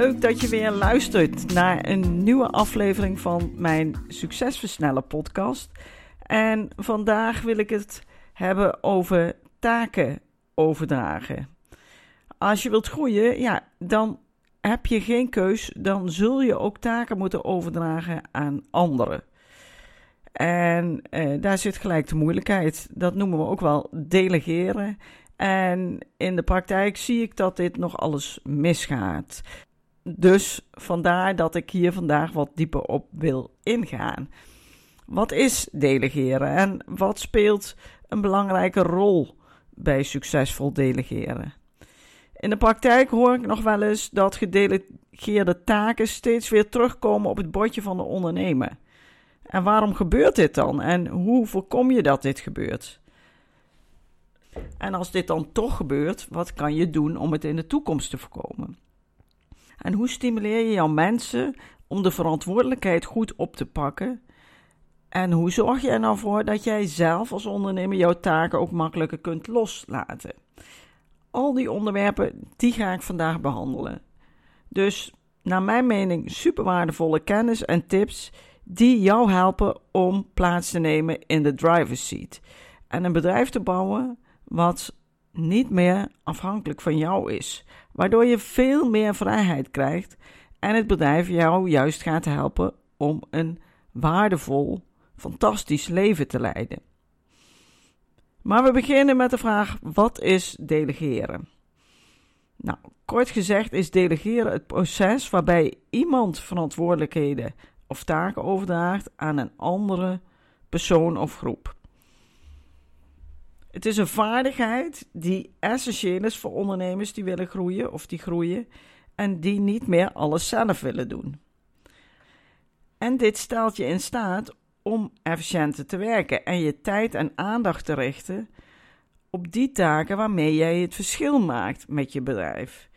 Leuk dat je weer luistert naar een nieuwe aflevering van mijn Succesversneller podcast. En vandaag wil ik het hebben over taken overdragen. Als je wilt groeien, ja, dan heb je geen keus, dan zul je ook taken moeten overdragen aan anderen. En eh, daar zit gelijk de moeilijkheid. Dat noemen we ook wel delegeren. En in de praktijk zie ik dat dit nog alles misgaat. Dus vandaar dat ik hier vandaag wat dieper op wil ingaan. Wat is delegeren en wat speelt een belangrijke rol bij succesvol delegeren? In de praktijk hoor ik nog wel eens dat gedelegeerde taken steeds weer terugkomen op het bordje van de ondernemer. En waarom gebeurt dit dan en hoe voorkom je dat dit gebeurt? En als dit dan toch gebeurt, wat kan je doen om het in de toekomst te voorkomen? En hoe stimuleer je jouw mensen om de verantwoordelijkheid goed op te pakken? En hoe zorg je er nou voor dat jij zelf als ondernemer jouw taken ook makkelijker kunt loslaten? Al die onderwerpen, die ga ik vandaag behandelen. Dus naar mijn mening super waardevolle kennis en tips die jou helpen om plaats te nemen in de driver's seat. En een bedrijf te bouwen wat niet meer afhankelijk van jou is. Waardoor je veel meer vrijheid krijgt en het bedrijf jou juist gaat helpen om een waardevol, fantastisch leven te leiden. Maar we beginnen met de vraag: wat is delegeren? Nou, kort gezegd is delegeren het proces waarbij iemand verantwoordelijkheden of taken overdraagt aan een andere persoon of groep. Het is een vaardigheid die essentieel is voor ondernemers die willen groeien of die groeien en die niet meer alles zelf willen doen. En dit stelt je in staat om efficiënter te werken en je tijd en aandacht te richten op die taken waarmee jij het verschil maakt met je bedrijf.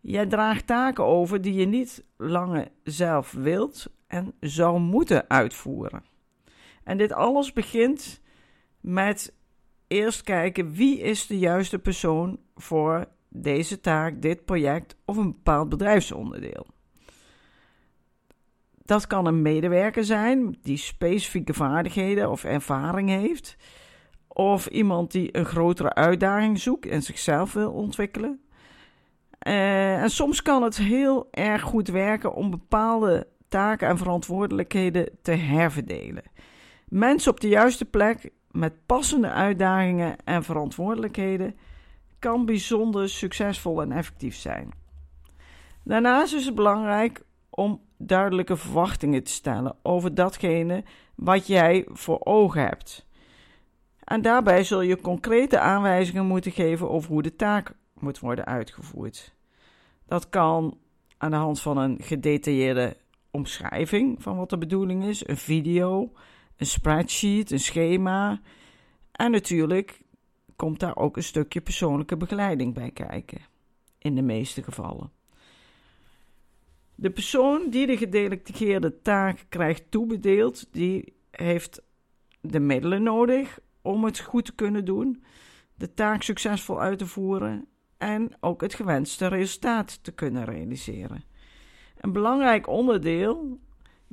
Jij draagt taken over die je niet langer zelf wilt en zou moeten uitvoeren. En dit alles begint met eerst kijken wie is de juiste persoon voor deze taak, dit project of een bepaald bedrijfsonderdeel. Dat kan een medewerker zijn die specifieke vaardigheden of ervaring heeft, of iemand die een grotere uitdaging zoekt en zichzelf wil ontwikkelen. Uh, en soms kan het heel erg goed werken om bepaalde taken en verantwoordelijkheden te herverdelen. Mensen op de juiste plek met passende uitdagingen en verantwoordelijkheden kan bijzonder succesvol en effectief zijn. Daarnaast is het belangrijk om duidelijke verwachtingen te stellen over datgene wat jij voor ogen hebt. En daarbij zul je concrete aanwijzingen moeten geven over hoe de taak moet worden uitgevoerd. Dat kan aan de hand van een gedetailleerde omschrijving van wat de bedoeling is, een video, een spreadsheet, een schema. En natuurlijk komt daar ook een stukje persoonlijke begeleiding bij kijken, in de meeste gevallen. De persoon die de gedelegeerde taak krijgt toebedeeld, die heeft de middelen nodig om het goed te kunnen doen, de taak succesvol uit te voeren en ook het gewenste resultaat te kunnen realiseren. Een belangrijk onderdeel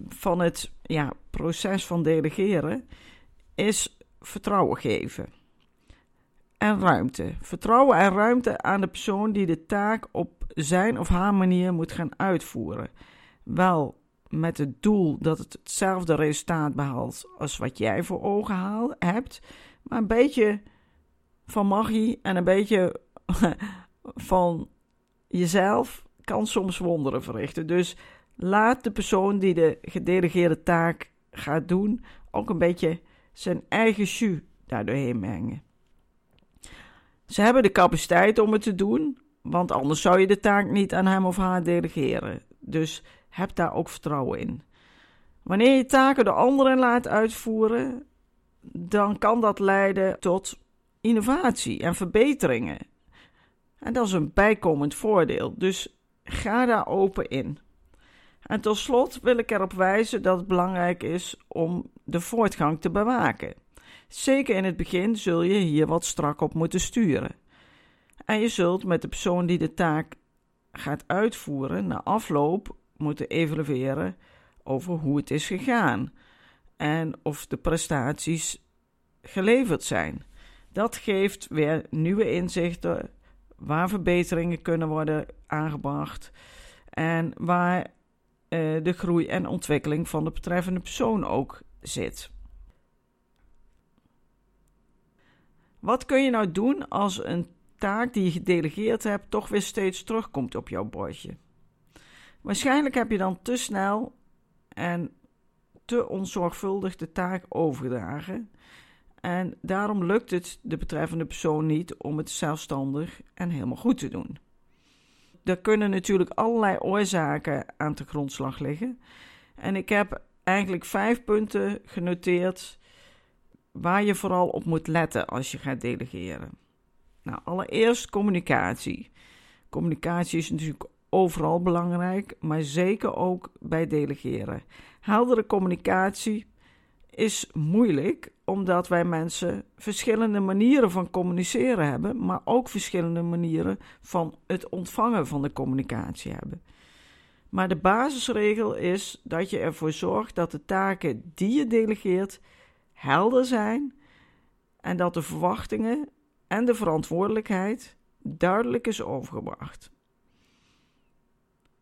van het ja, proces van delegeren is vertrouwen geven. En ruimte. Vertrouwen en ruimte aan de persoon die de taak op zijn of haar manier moet gaan uitvoeren. Wel met het doel dat het hetzelfde resultaat behaalt als wat jij voor ogen haal, hebt, maar een beetje van magie en een beetje van jezelf kan soms wonderen verrichten. Dus laat de persoon die de gedelegeerde taak gaat doen ook een beetje zijn eigen jus daardoorheen mengen. Ze hebben de capaciteit om het te doen, want anders zou je de taak niet aan hem of haar delegeren. Dus heb daar ook vertrouwen in. Wanneer je taken door anderen laat uitvoeren, dan kan dat leiden tot innovatie en verbeteringen. En dat is een bijkomend voordeel. Dus ga daar open in. En tot slot wil ik erop wijzen dat het belangrijk is om de voortgang te bewaken. Zeker in het begin zul je hier wat strak op moeten sturen. En je zult met de persoon die de taak gaat uitvoeren na afloop moeten evalueren over hoe het is gegaan en of de prestaties geleverd zijn. Dat geeft weer nieuwe inzichten waar verbeteringen kunnen worden aangebracht en waar uh, de groei en ontwikkeling van de betreffende persoon ook zit. Wat kun je nou doen als een taak die je gedelegeerd hebt toch weer steeds terugkomt op jouw bordje? Waarschijnlijk heb je dan te snel en te onzorgvuldig de taak overgedragen. En daarom lukt het de betreffende persoon niet om het zelfstandig en helemaal goed te doen. Er kunnen natuurlijk allerlei oorzaken aan de grondslag liggen. En ik heb eigenlijk vijf punten genoteerd waar je vooral op moet letten als je gaat delegeren. Nou, allereerst communicatie. Communicatie is natuurlijk overal belangrijk, maar zeker ook bij delegeren. Heldere communicatie is moeilijk, omdat wij mensen verschillende manieren van communiceren hebben, maar ook verschillende manieren van het ontvangen van de communicatie hebben. Maar de basisregel is dat je ervoor zorgt dat de taken die je delegeert helder zijn en dat de verwachtingen en de verantwoordelijkheid duidelijk is overgebracht.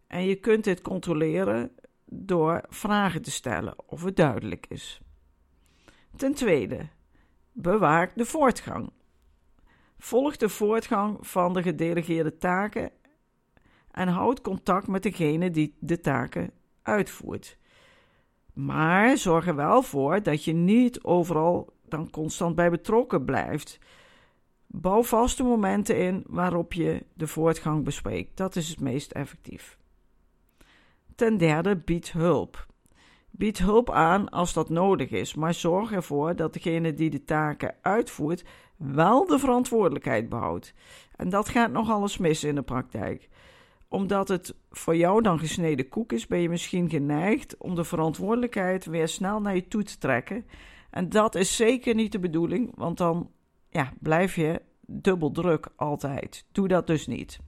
En je kunt dit controleren door vragen te stellen of het duidelijk is. Ten tweede, bewaak de voortgang. Volg de voortgang van de gedelegeerde taken en houd contact met degene die de taken uitvoert. Maar zorg er wel voor dat je niet overal dan constant bij betrokken blijft. Bouw vaste momenten in waarop je de voortgang bespreekt. Dat is het meest effectief. Ten derde, bied hulp. Bied hulp aan als dat nodig is, maar zorg ervoor dat degene die de taken uitvoert wel de verantwoordelijkheid behoudt. En dat gaat nogal eens mis in de praktijk. Omdat het voor jou dan gesneden koek is, ben je misschien geneigd om de verantwoordelijkheid weer snel naar je toe te trekken. En dat is zeker niet de bedoeling, want dan ja, blijf je dubbel druk altijd. Doe dat dus niet.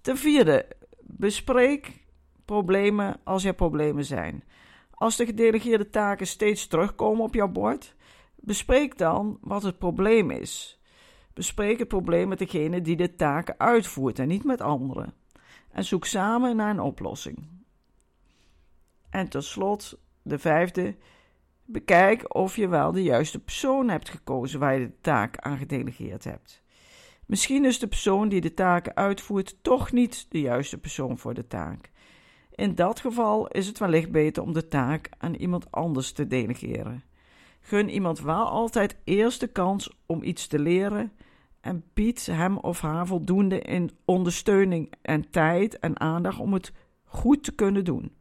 Ten vierde, bespreek problemen als er problemen zijn. Als de gedelegeerde taken steeds terugkomen op jouw bord, bespreek dan wat het probleem is. Bespreek het probleem met degene die de taken uitvoert en niet met anderen. En zoek samen naar een oplossing. En tot slot, de vijfde, bekijk of je wel de juiste persoon hebt gekozen waar je de taak aan gedelegeerd hebt. Misschien is de persoon die de taken uitvoert toch niet de juiste persoon voor de taak. In dat geval is het wellicht beter om de taak aan iemand anders te delegeren. Gun iemand wel altijd eerst de kans om iets te leren en bied hem of haar voldoende in ondersteuning en tijd en aandacht om het goed te kunnen doen.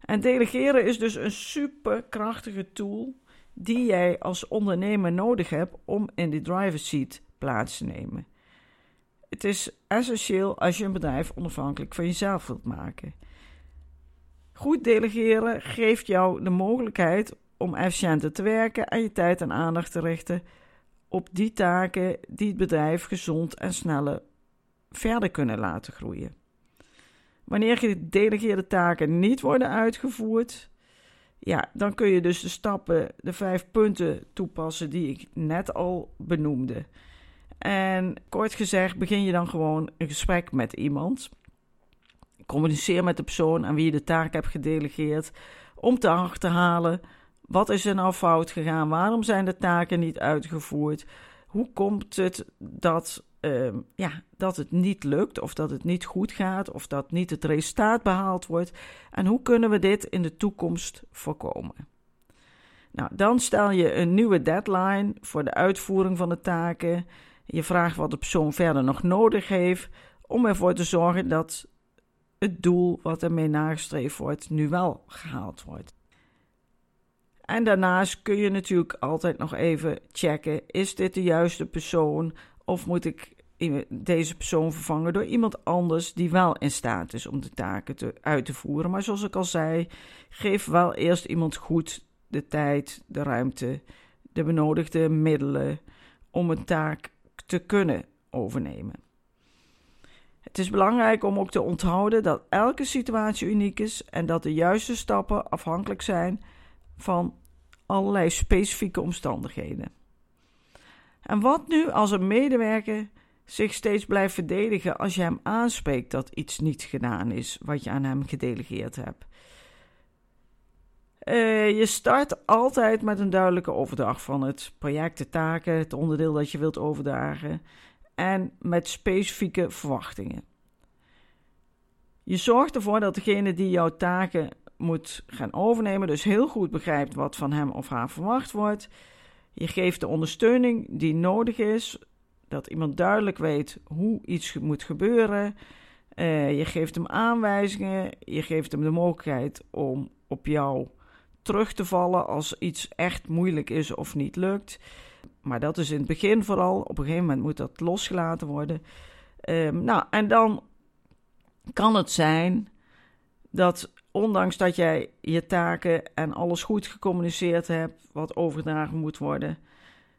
En delegeren is dus een superkrachtige tool die jij als ondernemer nodig hebt om in de driver's seat plaats te nemen. Het is essentieel als je een bedrijf onafhankelijk van jezelf wilt maken. Goed delegeren geeft jou de mogelijkheid om efficiënter te werken en je tijd en aandacht te richten op die taken die het bedrijf gezond en sneller verder kunnen laten groeien. Wanneer gedelegeerde taken niet worden uitgevoerd, ja, dan kun je dus de stappen, de vijf punten toepassen die ik net al benoemde. En kort gezegd begin je dan gewoon een gesprek met iemand. Communiceer met de persoon aan wie je de taak hebt gedelegeerd om te achterhalen wat is er nou fout gegaan, waarom zijn de taken niet uitgevoerd, hoe komt het dat, uh, ja, dat het niet lukt of dat het niet goed gaat of dat niet het resultaat behaald wordt en hoe kunnen we dit in de toekomst voorkomen. Nou, dan stel je een nieuwe deadline voor de uitvoering van de taken Je vraagt wat de persoon verder nog nodig heeft om ervoor te zorgen dat het doel wat ermee nagestreefd wordt nu wel gehaald wordt. En daarnaast kun je natuurlijk altijd nog even checken: is dit de juiste persoon of moet ik deze persoon vervangen door iemand anders die wel in staat is om de taken te, uit te voeren. Maar zoals ik al zei, geef wel eerst iemand goed de tijd, de ruimte, de benodigde middelen om een taak te kunnen overnemen. Het is belangrijk om ook te onthouden dat elke situatie uniek is en dat de juiste stappen afhankelijk zijn van allerlei specifieke omstandigheden. En wat nu als een medewerker zich steeds blijft verdedigen als je hem aanspreekt dat iets niet gedaan is wat je aan hem gedelegeerd hebt? Uh, je start altijd met een duidelijke overdracht van het project, de taken, het onderdeel dat je wilt overdragen en met specifieke verwachtingen. Je zorgt ervoor dat degene die jouw taken moet gaan overnemen, dus heel goed begrijpt wat van hem of haar verwacht wordt. Je geeft de ondersteuning die nodig is, dat iemand duidelijk weet hoe iets moet gebeuren. Uh, je geeft hem aanwijzingen, je geeft hem de mogelijkheid om op jou terug te vallen als iets echt moeilijk is of niet lukt. Maar dat is in het begin vooral. Op een gegeven moment moet dat losgelaten worden. Um, nou, en dan kan het zijn dat ondanks dat jij je taken en alles goed gecommuniceerd hebt wat overdragen moet worden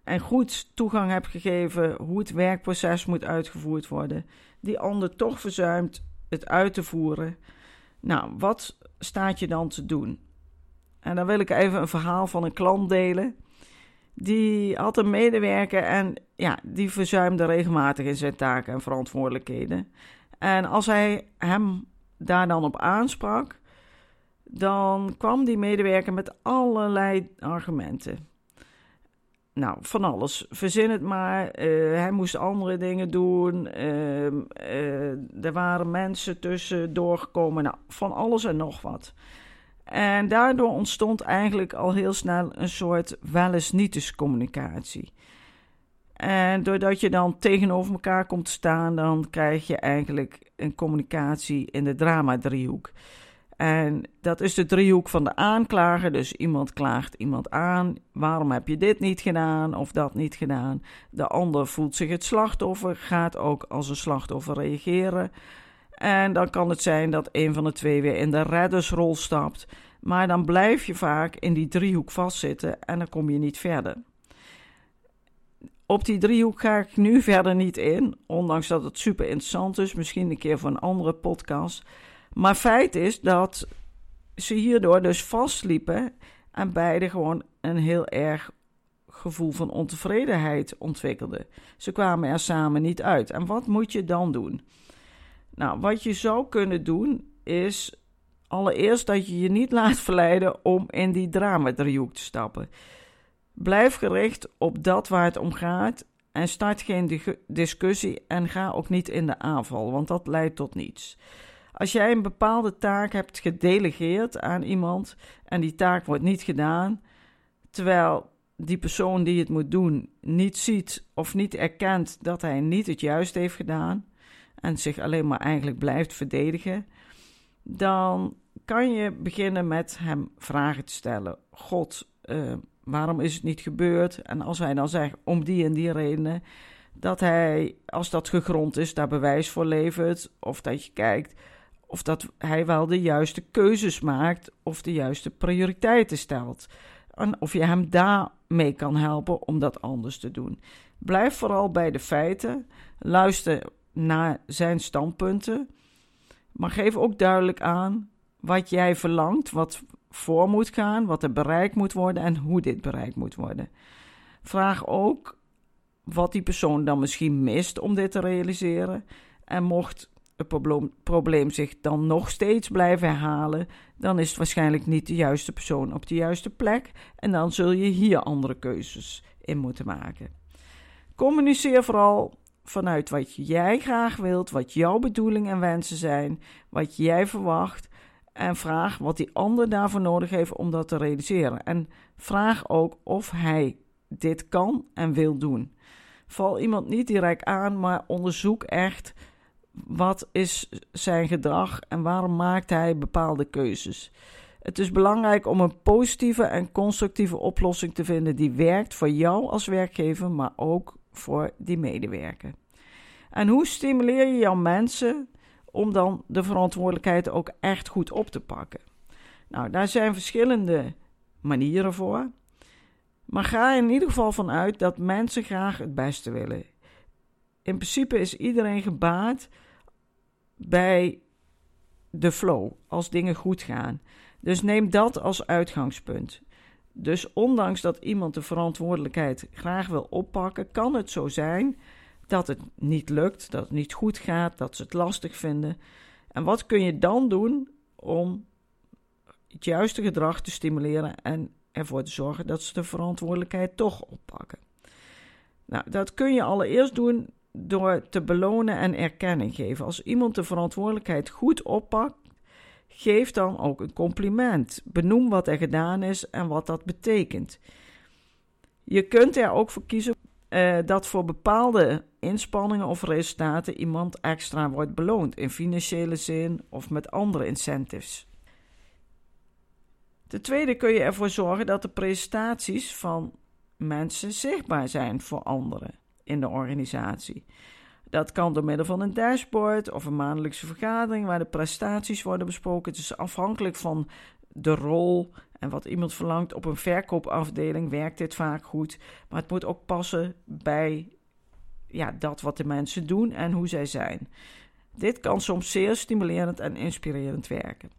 en goed toegang hebt gegeven hoe het werkproces moet uitgevoerd worden, die ander toch verzuimt het uit te voeren. Nou, wat staat je dan te doen? En dan wil ik even een verhaal van een klant delen. Die had een medewerker en ja, die verzuimde regelmatig in zijn taken en verantwoordelijkheden. En als hij hem daar dan op aansprak, dan kwam die medewerker met allerlei argumenten. Nou, van alles. Verzin het maar. Uh, hij moest andere dingen doen. Uh, uh, er waren mensen tussen doorgekomen. Nou, van alles en nog wat. En daardoor ontstond eigenlijk al heel snel een soort wel eens niet communicatie. En doordat je dan tegenover elkaar komt staan, dan krijg je eigenlijk een communicatie in de drama-driehoek. En dat is de driehoek van de aanklager. Dus iemand klaagt iemand aan. Waarom heb je dit niet gedaan of dat niet gedaan? De ander voelt zich het slachtoffer, gaat ook als een slachtoffer reageren. En dan kan het zijn dat een van de twee weer in de reddersrol stapt. Maar dan blijf je vaak in die driehoek vastzitten en dan kom je niet verder. Op die driehoek ga ik nu verder niet in, ondanks dat het super interessant is. Misschien een keer voor een andere podcast. Maar feit is dat ze hierdoor dus vastliepen en beide gewoon een heel erg gevoel van ontevredenheid ontwikkelden. Ze kwamen er samen niet uit. En wat moet je dan doen? Nou, wat je zou kunnen doen is allereerst dat je je niet laat verleiden om in die drama-driehoek te stappen. Blijf gericht op dat waar het om gaat en start geen discussie en ga ook niet in de aanval, want dat leidt tot niets. Als jij een bepaalde taak hebt gedelegeerd aan iemand en die taak wordt niet gedaan, terwijl die persoon die het moet doen niet ziet of niet erkent dat hij niet het juist heeft gedaan en zich alleen maar eigenlijk blijft verdedigen, dan kan je beginnen met hem vragen te stellen. God, uh, waarom is het niet gebeurd? En als hij dan zegt om die en die redenen, dat hij, als dat gegrond is, daar bewijs voor levert. Of dat je kijkt of dat hij wel de juiste keuzes maakt of de juiste prioriteiten stelt. En of je hem daarmee kan helpen om dat anders te doen. Blijf vooral bij de feiten. Luister naar zijn standpunten. Maar geef ook duidelijk aan wat jij verlangt, wat voor moet gaan, wat er bereikt moet worden en hoe dit bereikt moet worden. Vraag ook wat die persoon dan misschien mist om dit te realiseren. En mocht het probleem, probleem zich dan nog steeds blijven herhalen, dan is het waarschijnlijk niet de juiste persoon op de juiste plek en dan zul je hier andere keuzes in moeten maken. Communiceer vooral vanuit wat jij graag wilt, wat jouw bedoelingen en wensen zijn, wat jij verwacht en vraag wat die ander daarvoor nodig heeft om dat te realiseren. En vraag ook of hij dit kan en wil doen. val iemand niet direct aan, maar onderzoek echt wat is zijn gedrag en waarom maakt hij bepaalde keuzes. Het is belangrijk om een positieve en constructieve oplossing te vinden die werkt voor jou als werkgever, maar ook voor die medewerker. En hoe stimuleer je jouw mensen om dan de verantwoordelijkheid ook echt goed op te pakken? Nou, daar zijn verschillende manieren voor. Maar ga er in ieder geval vanuit dat mensen graag het beste willen. In principe is iedereen gebaat bij de flow, als dingen goed gaan. Dus neem dat als uitgangspunt. Dus ondanks dat iemand de verantwoordelijkheid graag wil oppakken, kan het zo zijn dat het niet lukt, dat het niet goed gaat, dat ze het lastig vinden. En wat kun je dan doen om het juiste gedrag te stimuleren en ervoor te zorgen dat ze de verantwoordelijkheid toch oppakken? Nou, dat kun je allereerst doen door te belonen en erkenning geven. Als iemand de verantwoordelijkheid goed oppakt, geef dan ook een compliment. Benoem wat er gedaan is en wat dat betekent. Je kunt er ook voor kiezen uh, dat voor bepaalde inspanningen of resultaten iemand extra wordt beloond in financiële zin of met andere incentives. Ten tweede kun je ervoor zorgen dat de prestaties van mensen zichtbaar zijn voor anderen in de organisatie. Dat kan door middel van een dashboard of een maandelijkse vergadering waar de prestaties worden besproken. Het is afhankelijk van de rol en wat iemand verlangt. Op een verkoopafdeling werkt dit vaak goed, maar het moet ook passen bij ja, dat wat de mensen doen en hoe zij zijn. Dit kan soms zeer stimulerend en inspirerend werken.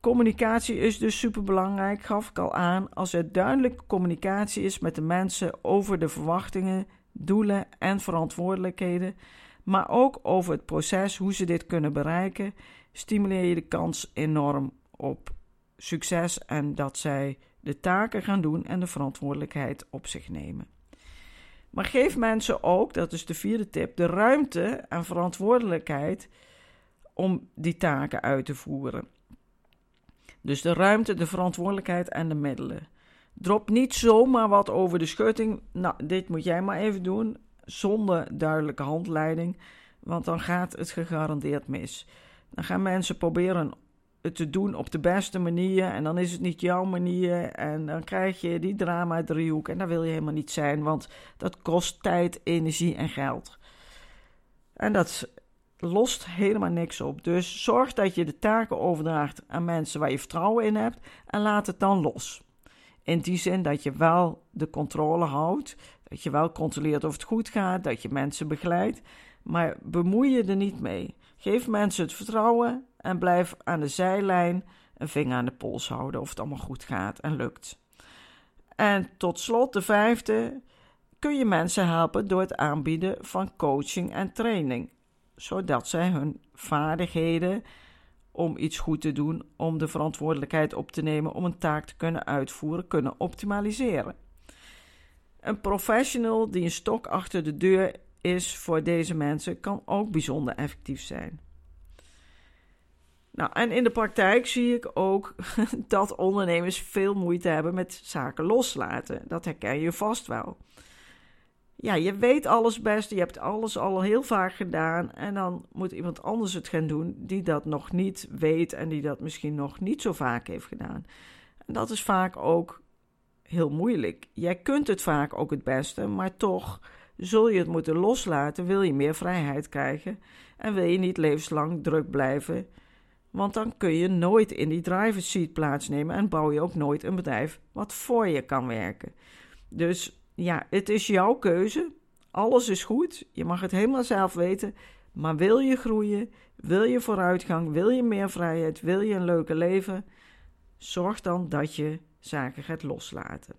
Communicatie is dus superbelangrijk, gaf ik al aan. Als er duidelijke communicatie is met de mensen over de verwachtingen, doelen en verantwoordelijkheden, maar ook over het proces hoe ze dit kunnen bereiken, stimuleer je de kans enorm op succes en dat zij de taken gaan doen en de verantwoordelijkheid op zich nemen. Maar geef mensen ook, dat is de vierde tip, de ruimte en verantwoordelijkheid om die taken uit te voeren. Dus de ruimte, de verantwoordelijkheid en de middelen. Drop niet zomaar wat over de schutting. Nou, dit moet jij maar even doen. Zonder duidelijke handleiding. Want dan gaat het gegarandeerd mis. Dan gaan mensen proberen het te doen op de beste manier. En dan is het niet jouw manier. En dan krijg je die drama-driehoek. En daar wil je helemaal niet zijn. Want dat kost tijd, energie en geld. En dat lost helemaal niks op. Dus zorg dat je de taken overdraagt aan mensen waar je vertrouwen in hebt en laat het dan los. In die zin dat je wel de controle houdt, dat je wel controleert of het goed gaat, dat je mensen begeleidt, maar bemoei je er niet mee. Geef mensen het vertrouwen en blijf aan de zijlijn een vinger aan de pols houden of het allemaal goed gaat en lukt. En tot slot, de vijfde, kun je mensen helpen door het aanbieden van coaching en training zodat zij hun vaardigheden om iets goed te doen, om de verantwoordelijkheid op te nemen, om een taak te kunnen uitvoeren, kunnen optimaliseren. Een professional die een stok achter de deur is voor deze mensen, kan ook bijzonder effectief zijn. Nou, en in de praktijk zie ik ook dat ondernemers veel moeite hebben met zaken loslaten. Dat herken je vast wel ja, je weet alles best, je hebt alles al heel vaak gedaan en dan moet iemand anders het gaan doen die dat nog niet weet en die dat misschien nog niet zo vaak heeft gedaan. En dat is vaak ook heel moeilijk. Jij kunt het vaak ook het beste, maar toch zul je het moeten loslaten, wil je meer vrijheid krijgen en wil je niet levenslang druk blijven. Want dan kun je nooit in die driver's seat plaatsnemen en bouw je ook nooit een bedrijf wat voor je kan werken. Dus ja, het is jouw keuze. Alles is goed. Je mag het helemaal zelf weten. Maar wil je groeien? Wil je vooruitgang? Wil je meer vrijheid? Wil je een leuke leven? Zorg dan dat je zaken gaat loslaten.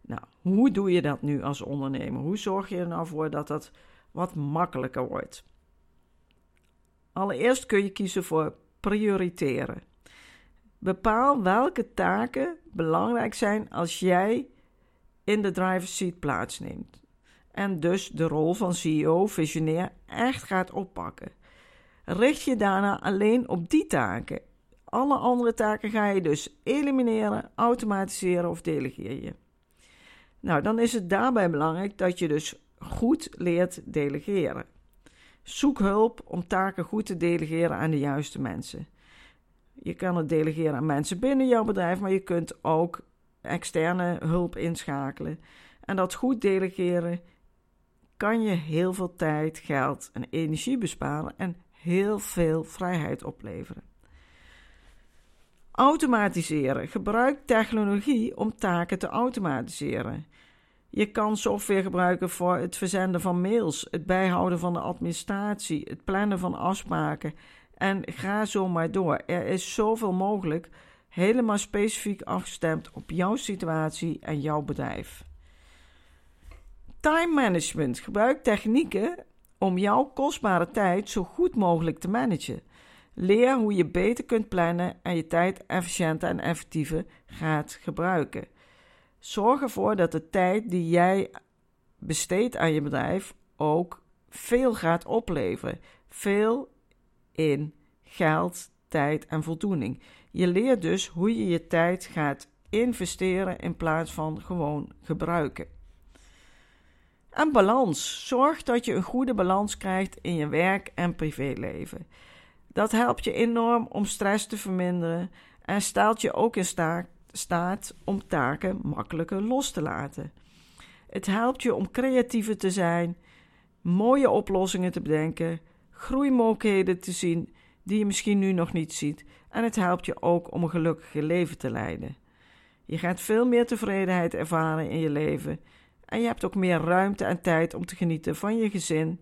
Nou, hoe doe je dat nu als ondernemer? Hoe zorg je er nou voor dat dat wat makkelijker wordt? Allereerst kun je kiezen voor prioriteren. Bepaal welke taken belangrijk zijn als jij in de driver's seat plaatsneemt. En dus de rol van CEO, visionair, echt gaat oppakken. Richt je daarna alleen op die taken. Alle andere taken ga je dus elimineren, automatiseren of delegeren je. Nou, dan is het daarbij belangrijk dat je dus goed leert delegeren. Zoek hulp om taken goed te delegeren aan de juiste mensen. Je kan het delegeren aan mensen binnen jouw bedrijf, maar je kunt ook externe hulp inschakelen. En dat goed delegeren kan je heel veel tijd, geld en energie besparen en heel veel vrijheid opleveren. Automatiseren. Gebruik technologie om taken te automatiseren. Je kan software gebruiken voor het verzenden van mails, het bijhouden van de administratie, het plannen van afspraken en ga zo maar door. Er is zoveel mogelijk, helemaal specifiek afgestemd op jouw situatie en jouw bedrijf. Time management. Gebruik technieken om jouw kostbare tijd zo goed mogelijk te managen. Leer hoe je beter kunt plannen en je tijd efficiënter en effectiever gaat gebruiken. Zorg ervoor dat de tijd die jij besteedt aan je bedrijf ook veel gaat opleveren. Veel in geld, tijd en voldoening. Je leert dus hoe je je tijd gaat investeren in plaats van gewoon gebruiken. En balans. Zorg dat je een goede balans krijgt in je werk en privéleven. Dat helpt je enorm om stress te verminderen en stelt je ook in staat om taken makkelijker los te laten. Het helpt je om creatiever te zijn, mooie oplossingen te bedenken, groeimogelijkheden te zien die je misschien nu nog niet ziet, en het helpt je ook om een gelukkiger leven te leiden. Je gaat veel meer tevredenheid ervaren in je leven en je hebt ook meer ruimte en tijd om te genieten van je gezin,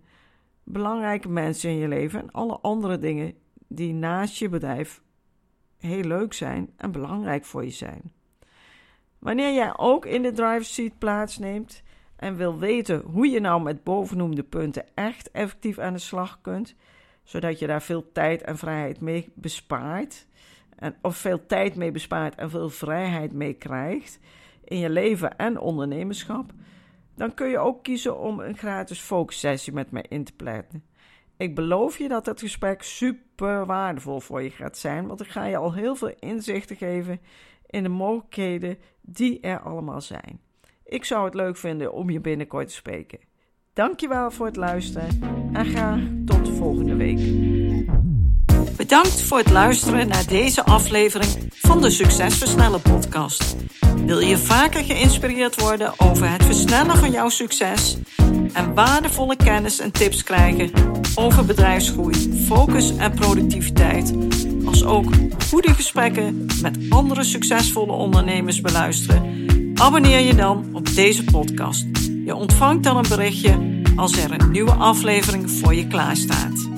belangrijke mensen in je leven en alle andere dingen die naast je bedrijf heel leuk zijn en belangrijk voor je zijn. Wanneer jij ook in de drive seat plaatsneemt en wil weten hoe je nou met bovenoemde punten echt effectief aan de slag kunt, zodat je daar veel tijd en vrijheid mee bespaart, en, of veel tijd mee bespaart en veel vrijheid mee krijgt in je leven en ondernemerschap, dan kun je ook kiezen om een gratis focussessie met mij in te plannen. Ik beloof je dat het gesprek super waardevol voor je gaat zijn, want ik ga je al heel veel inzichten geven in de mogelijkheden die er allemaal zijn. Ik zou het leuk vinden om je binnenkort te spreken. Dankjewel voor het luisteren en graag tot volgende week. Bedankt voor het luisteren naar deze aflevering van de Succes Versnellen podcast. Wil je vaker geïnspireerd worden over het versnellen van jouw succes en waardevolle kennis en tips krijgen over bedrijfsgroei, focus en productiviteit, als ook goede gesprekken met andere succesvolle ondernemers beluisteren? Abonneer je dan op deze podcast. Je ontvangt dan een berichtje als er een nieuwe aflevering voor je klaarstaat.